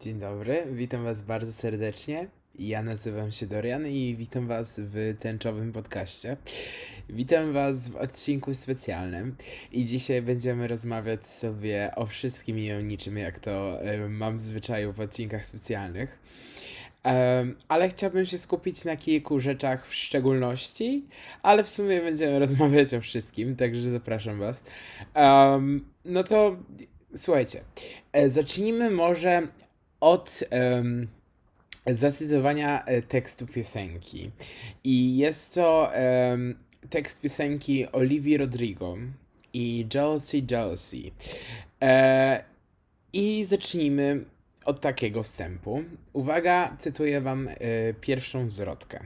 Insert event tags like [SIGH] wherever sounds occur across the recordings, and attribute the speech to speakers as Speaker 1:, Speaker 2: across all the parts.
Speaker 1: Dzień dobry, witam Was bardzo serdecznie. Ja nazywam się Dorian i witam Was w tęczowym podcaście. Witam Was w odcinku specjalnym i dzisiaj będziemy rozmawiać sobie o wszystkim i o niczym, jak to y, mam w zwyczaju w odcinkach specjalnych. Um, ale chciałbym się skupić na kilku rzeczach w szczególności, ale w sumie będziemy [LAUGHS] rozmawiać o wszystkim, także zapraszam Was. No to słuchajcie, e, zacznijmy może od um, zacytowania e, tekstu piosenki. I jest to um, tekst piosenki Olivia Rodrigo i Jealousy, Jealousy. E, I zacznijmy od takiego wstępu. Uwaga, cytuję wam e, pierwszą zwrotkę.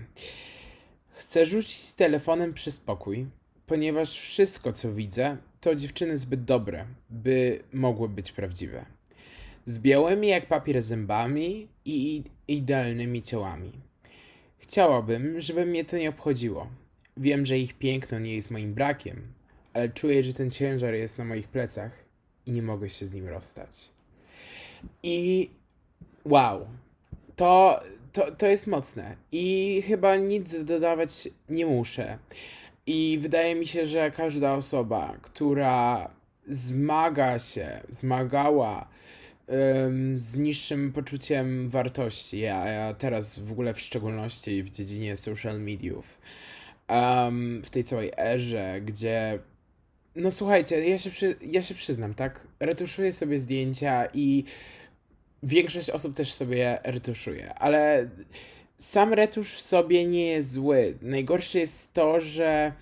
Speaker 1: Chcę rzucić telefonem przy spokój, ponieważ wszystko, co widzę, to dziewczyny zbyt dobre, by mogły być prawdziwe z białymi jak papier zębami i idealnymi ciałami. Chciałabym, żeby mnie to nie obchodziło. Wiem, że ich piękno nie jest moim brakiem, ale czuję, że ten ciężar jest na moich plecach i nie mogę się z nim rozstać. I wow, to, to, to jest mocne. I chyba nic dodawać nie muszę. I wydaje mi się, że każda osoba, która zmaga się, zmagała z niższym poczuciem wartości, a ja teraz w ogóle w szczególności w dziedzinie social mediów, um, w tej całej erze, gdzie no słuchajcie, ja się, przy, ja się przyznam, tak? Retuszuję sobie zdjęcia i większość osób też sobie retuszuje, ale sam retusz w sobie nie jest zły. Najgorsze jest to, że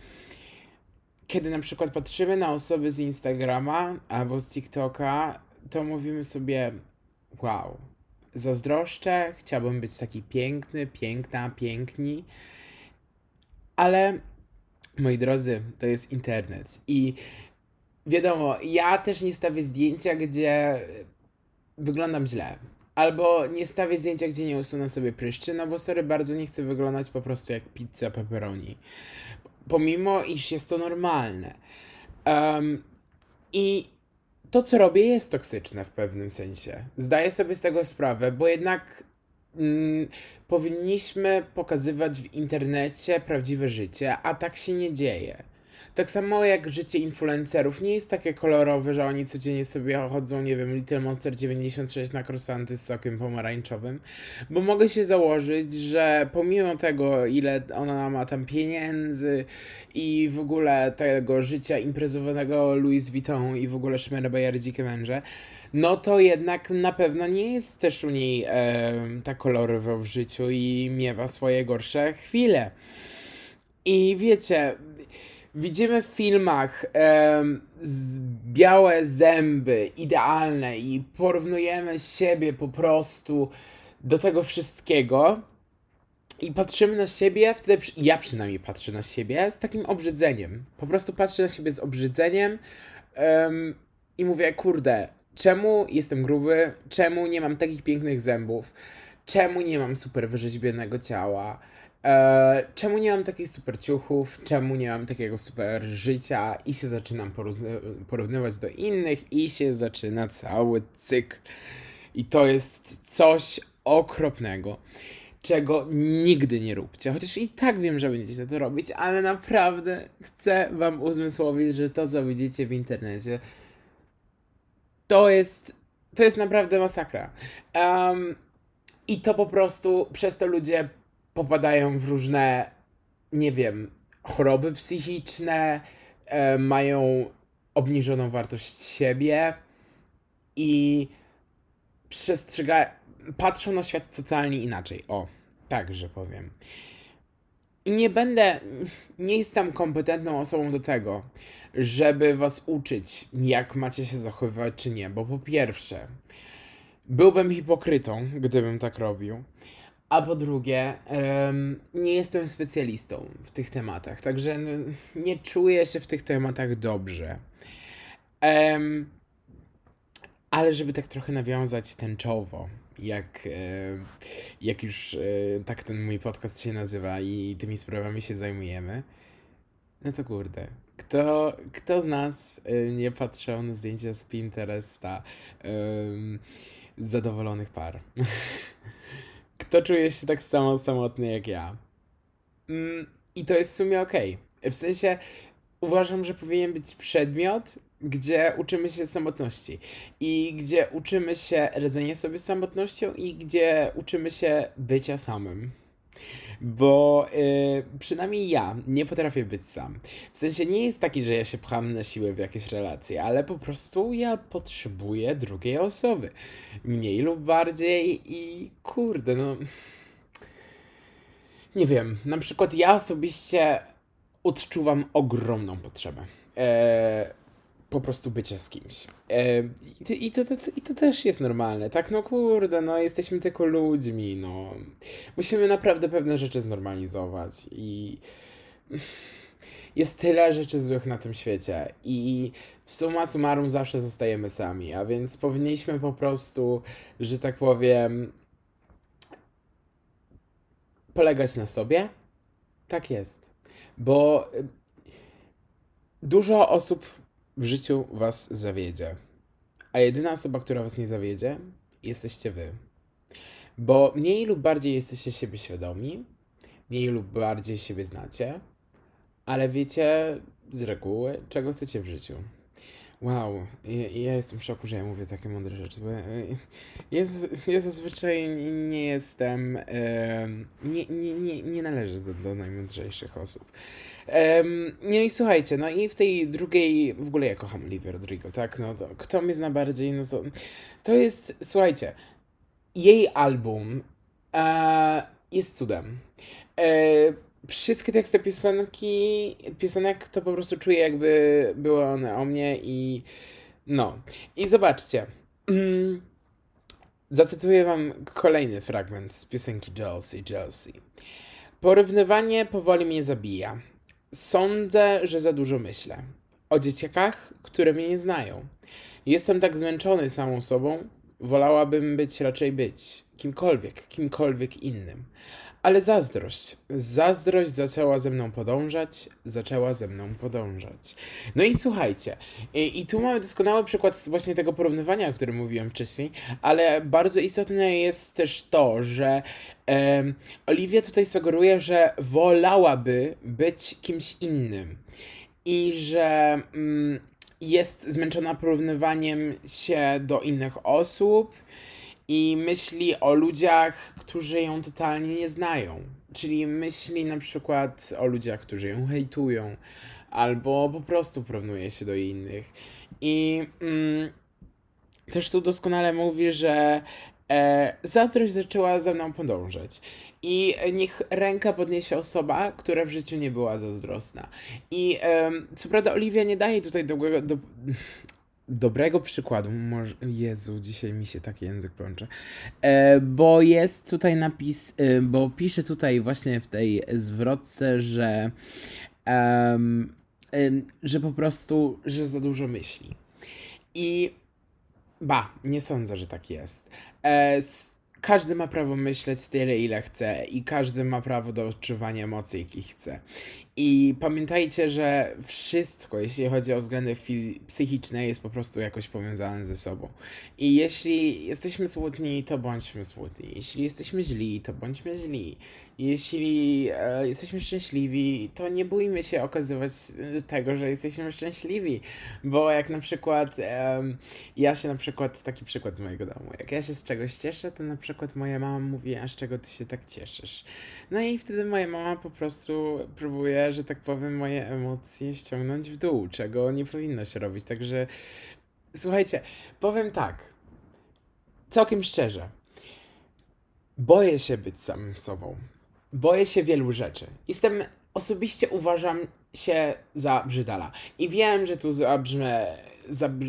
Speaker 1: kiedy na przykład patrzymy na osoby z Instagrama albo z TikToka, to mówimy sobie, wow, zazdroszczę, chciałbym być taki piękny, piękna, piękni, ale moi drodzy, to jest internet i wiadomo, ja też nie stawię zdjęcia, gdzie wyglądam źle. Albo nie stawię zdjęcia, gdzie nie usunę sobie pryszczy, no bo sorry, bardzo nie chcę wyglądać po prostu jak pizza pepperoni. Pomimo, iż jest to normalne. Um, I to, co robię, jest toksyczne w pewnym sensie. Zdaję sobie z tego sprawę, bo jednak mm, powinniśmy pokazywać w internecie prawdziwe życie, a tak się nie dzieje. Tak samo jak życie influencerów nie jest takie kolorowe, że oni codziennie sobie chodzą, nie wiem, Little Monster 96 na krosanty z sokiem pomarańczowym, bo mogę się założyć, że pomimo tego, ile ona ma tam pieniędzy i w ogóle tego życia imprezowanego Louis Vuitton i w ogóle szmerbejer dzikie męże, no to jednak na pewno nie jest też u niej e, tak kolorowo w życiu i miewa swoje gorsze chwile. I wiecie, Widzimy w filmach białe zęby, idealne, i porównujemy siebie po prostu do tego wszystkiego. I patrzymy na siebie, wtedy ja przynajmniej patrzę na siebie z takim obrzydzeniem. Po prostu patrzę na siebie z obrzydzeniem i mówię, kurde, czemu jestem gruby? Czemu nie mam takich pięknych zębów? Czemu nie mam super wyrzeźbionego ciała? E, czemu nie mam takich super ciuchów, czemu nie mam takiego super życia i się zaczynam porównywać do innych i się zaczyna cały cykl. I to jest coś okropnego, czego nigdy nie róbcie. Chociaż i tak wiem, że będziecie to robić, ale naprawdę chcę wam uzmysłowić, że to, co widzicie w internecie, to jest, to jest naprawdę masakra. Um, I to po prostu przez to ludzie popadają w różne, nie wiem, choroby psychiczne, e, mają obniżoną wartość siebie i przestrzegają, patrzą na świat totalnie inaczej. O, tak, że powiem. I nie będę, nie jestem kompetentną osobą do tego, żeby was uczyć, jak macie się zachowywać, czy nie, bo po pierwsze, byłbym hipokrytą, gdybym tak robił. A po drugie, nie jestem specjalistą w tych tematach, także nie czuję się w tych tematach dobrze. Ale żeby tak trochę nawiązać tęczowo, jak, e, jak już e, tak ten mój podcast się nazywa i tymi sprawami się zajmujemy, no to kurde, kto, kto z nas e, nie patrzył na zdjęcia z Pinteresta? zadowolonych par. [LAUGHS] [LAUGHS] Kto czuje się tak samo samotny jak ja? Mm, I to jest w sumie okej. Okay. W sensie uważam, że powinien być przedmiot, gdzie uczymy się samotności i gdzie uczymy się radzenia sobie z samotnością i gdzie uczymy się bycia samym. Bo yy, przynajmniej ja nie potrafię być sam. W sensie nie jest taki, że ja się pcham na siłę w jakieś relacje, ale po prostu ja potrzebuję drugiej osoby. Mniej lub bardziej i kurde, no. Nie wiem, na przykład ja osobiście odczuwam ogromną potrzebę. E, po prostu bycia z kimś. E, i, to, to, to, I to też jest normalne, tak? No kurde, no jesteśmy tylko ludźmi, no. Musimy naprawdę pewne rzeczy znormalizować i [LAUGHS] jest tyle rzeczy złych na tym świecie i w summa summarum zawsze zostajemy sami, a więc powinniśmy po prostu, że tak powiem, polegać na sobie. Tak jest. Bo dużo osób w życiu was zawiedzie. A jedyna osoba, która was nie zawiedzie, jesteście wy. Bo mniej lub bardziej jesteście siebie świadomi, mniej lub bardziej siebie znacie, ale wiecie z reguły, czego chcecie w życiu. Wow, ja, ja, jestem w szoku, że ja mówię takie mądre rzeczy, bo ja, ja zazwyczaj nie jestem, um, nie, nie, nie, nie należę do, do najmądrzejszych osób. Um, no i słuchajcie, no i w tej drugiej, w ogóle ja kocham Olivia Rodrigo, tak, no to kto mnie zna bardziej, no to, to jest, słuchajcie, jej album e, jest cudem. E, wszystkie teksty piosenki, piosenek to po prostu czuję jakby były one o mnie i no. I zobaczcie. Mm, zacytuję wam kolejny fragment z piosenki Jealousy, Jealousy. Porównywanie powoli mnie zabija. Sądzę, że za dużo myślę. O dzieciakach, które mnie nie znają. Jestem tak zmęczony samą sobą, wolałabym być raczej być kimkolwiek, kimkolwiek innym. Ale zazdrość. Zazdrość zaczęła ze mną podążać, zaczęła ze mną podążać. No i słuchajcie, i, i tu mamy doskonały przykład właśnie tego porównywania, o którym mówiłem wcześniej, ale bardzo istotne jest też to, że e, Oliwia tutaj sugeruje, że wolałaby być kimś innym i że mm, jest zmęczona porównywaniem się do innych osób i myśli o ludziach, którzy ją totalnie nie znają. Czyli myśli na przykład o ludziach, którzy ją hejtują, albo po prostu porównuje się do innych. I mm, też tu doskonale mówi, że e, zazdrość zaczęła ze mną podążać. I niech ręka podniesie osoba, która w życiu nie była zazdrosna. I e, co prawda Oliwia nie daje tutaj do, do, dobrego przykładu, może, Jezu, dzisiaj mi się taki język plącze, e, bo jest tutaj napis, e, bo pisze tutaj właśnie w tej zwrotce, że e, że po prostu, że za dużo myśli. I ba, nie sądzę, że tak jest. E, każdy ma prawo myśleć tyle, ile chce, i każdy ma prawo do odczuwania emocji, jakich chce. I pamiętajcie, że wszystko, jeśli chodzi o względy psychiczne, jest po prostu jakoś powiązane ze sobą. I jeśli jesteśmy smutni, to bądźmy smutni. Jeśli jesteśmy źli, to bądźmy źli. Jeśli e, jesteśmy szczęśliwi, to nie bójmy się okazywać tego, że jesteśmy szczęśliwi. Bo jak na przykład, e, ja się na przykład, taki przykład z mojego domu, jak ja się z czegoś cieszę, to na przykład moja mama mówi, a z czego ty się tak cieszysz? No i wtedy moja mama po prostu próbuje że tak powiem, moje emocje ściągnąć w dół, czego nie powinno się robić. Także słuchajcie, powiem tak, całkiem szczerze, boję się być samym sobą. Boję się wielu rzeczy. Jestem, osobiście uważam się za brzydala. I wiem, że tu zabrzmę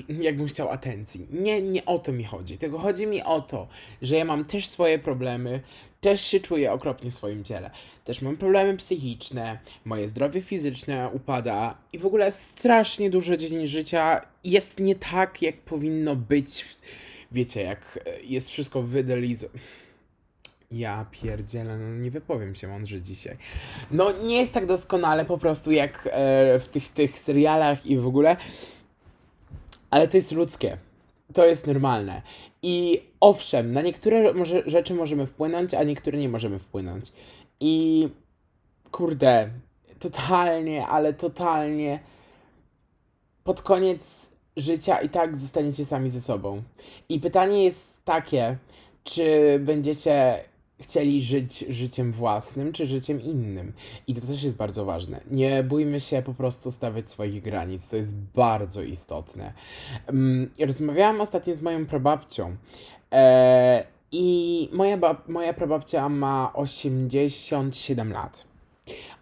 Speaker 1: jakbym chciał atencji. Nie, nie o to mi chodzi. Tylko chodzi mi o to, że ja mam też swoje problemy, też się czuję okropnie w swoim ciele. Też mam problemy psychiczne, moje zdrowie fizyczne upada i w ogóle strasznie dużo dzień życia jest nie tak, jak powinno być. Wiecie, jak jest wszystko wydelizowane. Ja pierdzielę, no nie wypowiem się mądrze dzisiaj. No nie jest tak doskonale po prostu jak e, w tych, tych serialach i w ogóle, ale to jest ludzkie. To jest normalne. I owszem, na niektóre może, rzeczy możemy wpłynąć, a niektóre nie możemy wpłynąć. I kurde, totalnie, ale totalnie pod koniec życia i tak zostaniecie sami ze sobą. I pytanie jest takie, czy będziecie chcieli żyć życiem własnym, czy życiem innym. I to też jest bardzo ważne. Nie bójmy się po prostu stawiać swoich granic. To jest bardzo istotne. Um, rozmawiałam ostatnio z moją prababcią. E, I moja, moja prababcia ma 87 lat.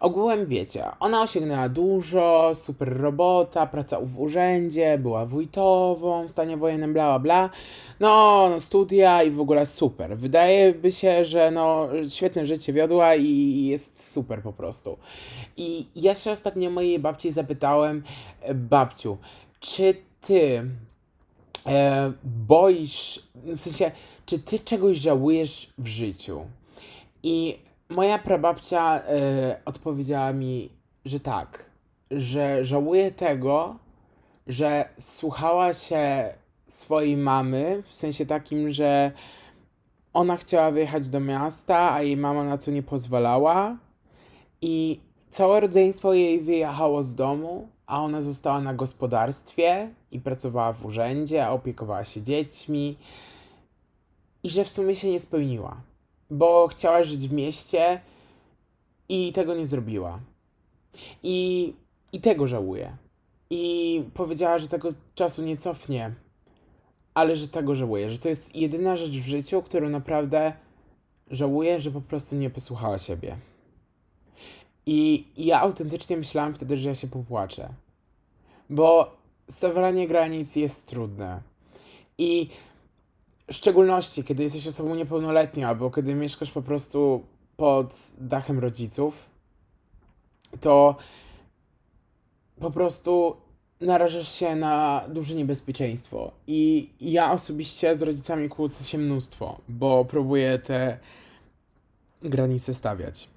Speaker 1: Ogółem wiecie, ona osiągnęła dużo, super robota, praca w urzędzie, była wójtową w stanie wojennym, bla bla bla. No, no, studia i w ogóle super. Wydaje by się, że no, świetne życie wiodła i jest super po prostu. I ja się ostatnio mojej babci zapytałem, e, babciu, czy ty e, boisz, w sensie, czy ty czegoś żałujesz w życiu? I moja prababcia y, odpowiedziała mi, że tak, że żałuje tego, że słuchała się swojej mamy, w sensie takim, że ona chciała wyjechać do miasta, a jej mama na to nie pozwalała. I całe rodzeństwo jej wyjechało z domu, a ona została na gospodarstwie i pracowała w urzędzie, opiekowała się dziećmi. I że w sumie się nie spełniła bo chciała żyć w mieście i tego nie zrobiła. I, i tego żałuje. I powiedziała, że tego czasu nie cofnie, ale że tego żałuje, że to jest jedyna rzecz w życiu, którą naprawdę żałuje, że po prostu nie posłuchała siebie. I ja autentycznie myślałam wtedy, że ja się popłaczę. Bo stawianie granic jest trudne. I w szczególności, kiedy jesteś osobą niepełnoletnią, albo kiedy mieszkasz po prostu pod dachem rodziców, to po prostu narażasz się na duże niebezpieczeństwo. I ja osobiście z rodzicami kłócę się mnóstwo, bo próbuję te granice stawiać.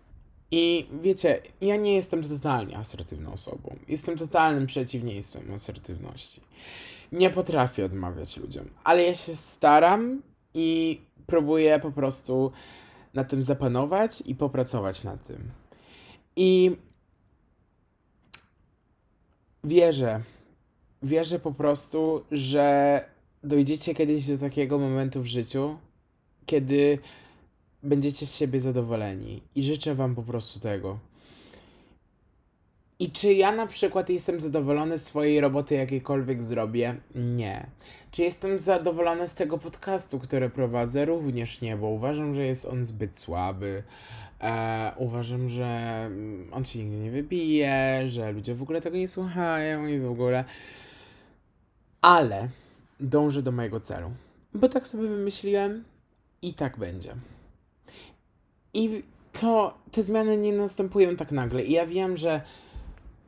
Speaker 1: I wiecie, ja nie jestem totalnie asertywną osobą. Jestem totalnym przeciwieństwem asertywności. Nie potrafię odmawiać ludziom, ale ja się staram i próbuję po prostu na tym zapanować i popracować nad tym. I wierzę, wierzę po prostu, że dojdziecie kiedyś do takiego momentu w życiu, kiedy będziecie z siebie zadowoleni. I życzę Wam po prostu tego. I czy ja na przykład jestem zadowolony z swojej roboty, jakiejkolwiek zrobię? Nie. Czy jestem zadowolony z tego podcastu, który prowadzę? Również nie, bo uważam, że jest on zbyt słaby. E, uważam, że on się nigdy nie wybije, że ludzie w ogóle tego nie słuchają i w ogóle. Ale dążę do mojego celu. Bo tak sobie wymyśliłem i tak będzie. I to te zmiany nie następują tak nagle. I ja wiem, że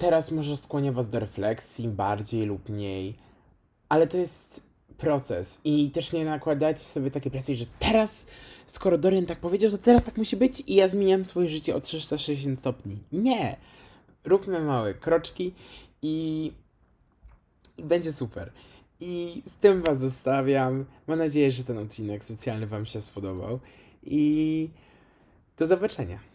Speaker 1: teraz może skłania was do refleksji bardziej lub mniej, ale to jest proces i też nie nakładajcie sobie takie presji, że teraz, skoro Dorian tak powiedział, to teraz tak musi być i ja zmieniam swoje życie o 360 stopni. Nie! Róbmy małe kroczki i, i będzie super. I z tym was zostawiam. Mam nadzieję, że ten odcinek specjalny wam się spodobał i do zobaczenia.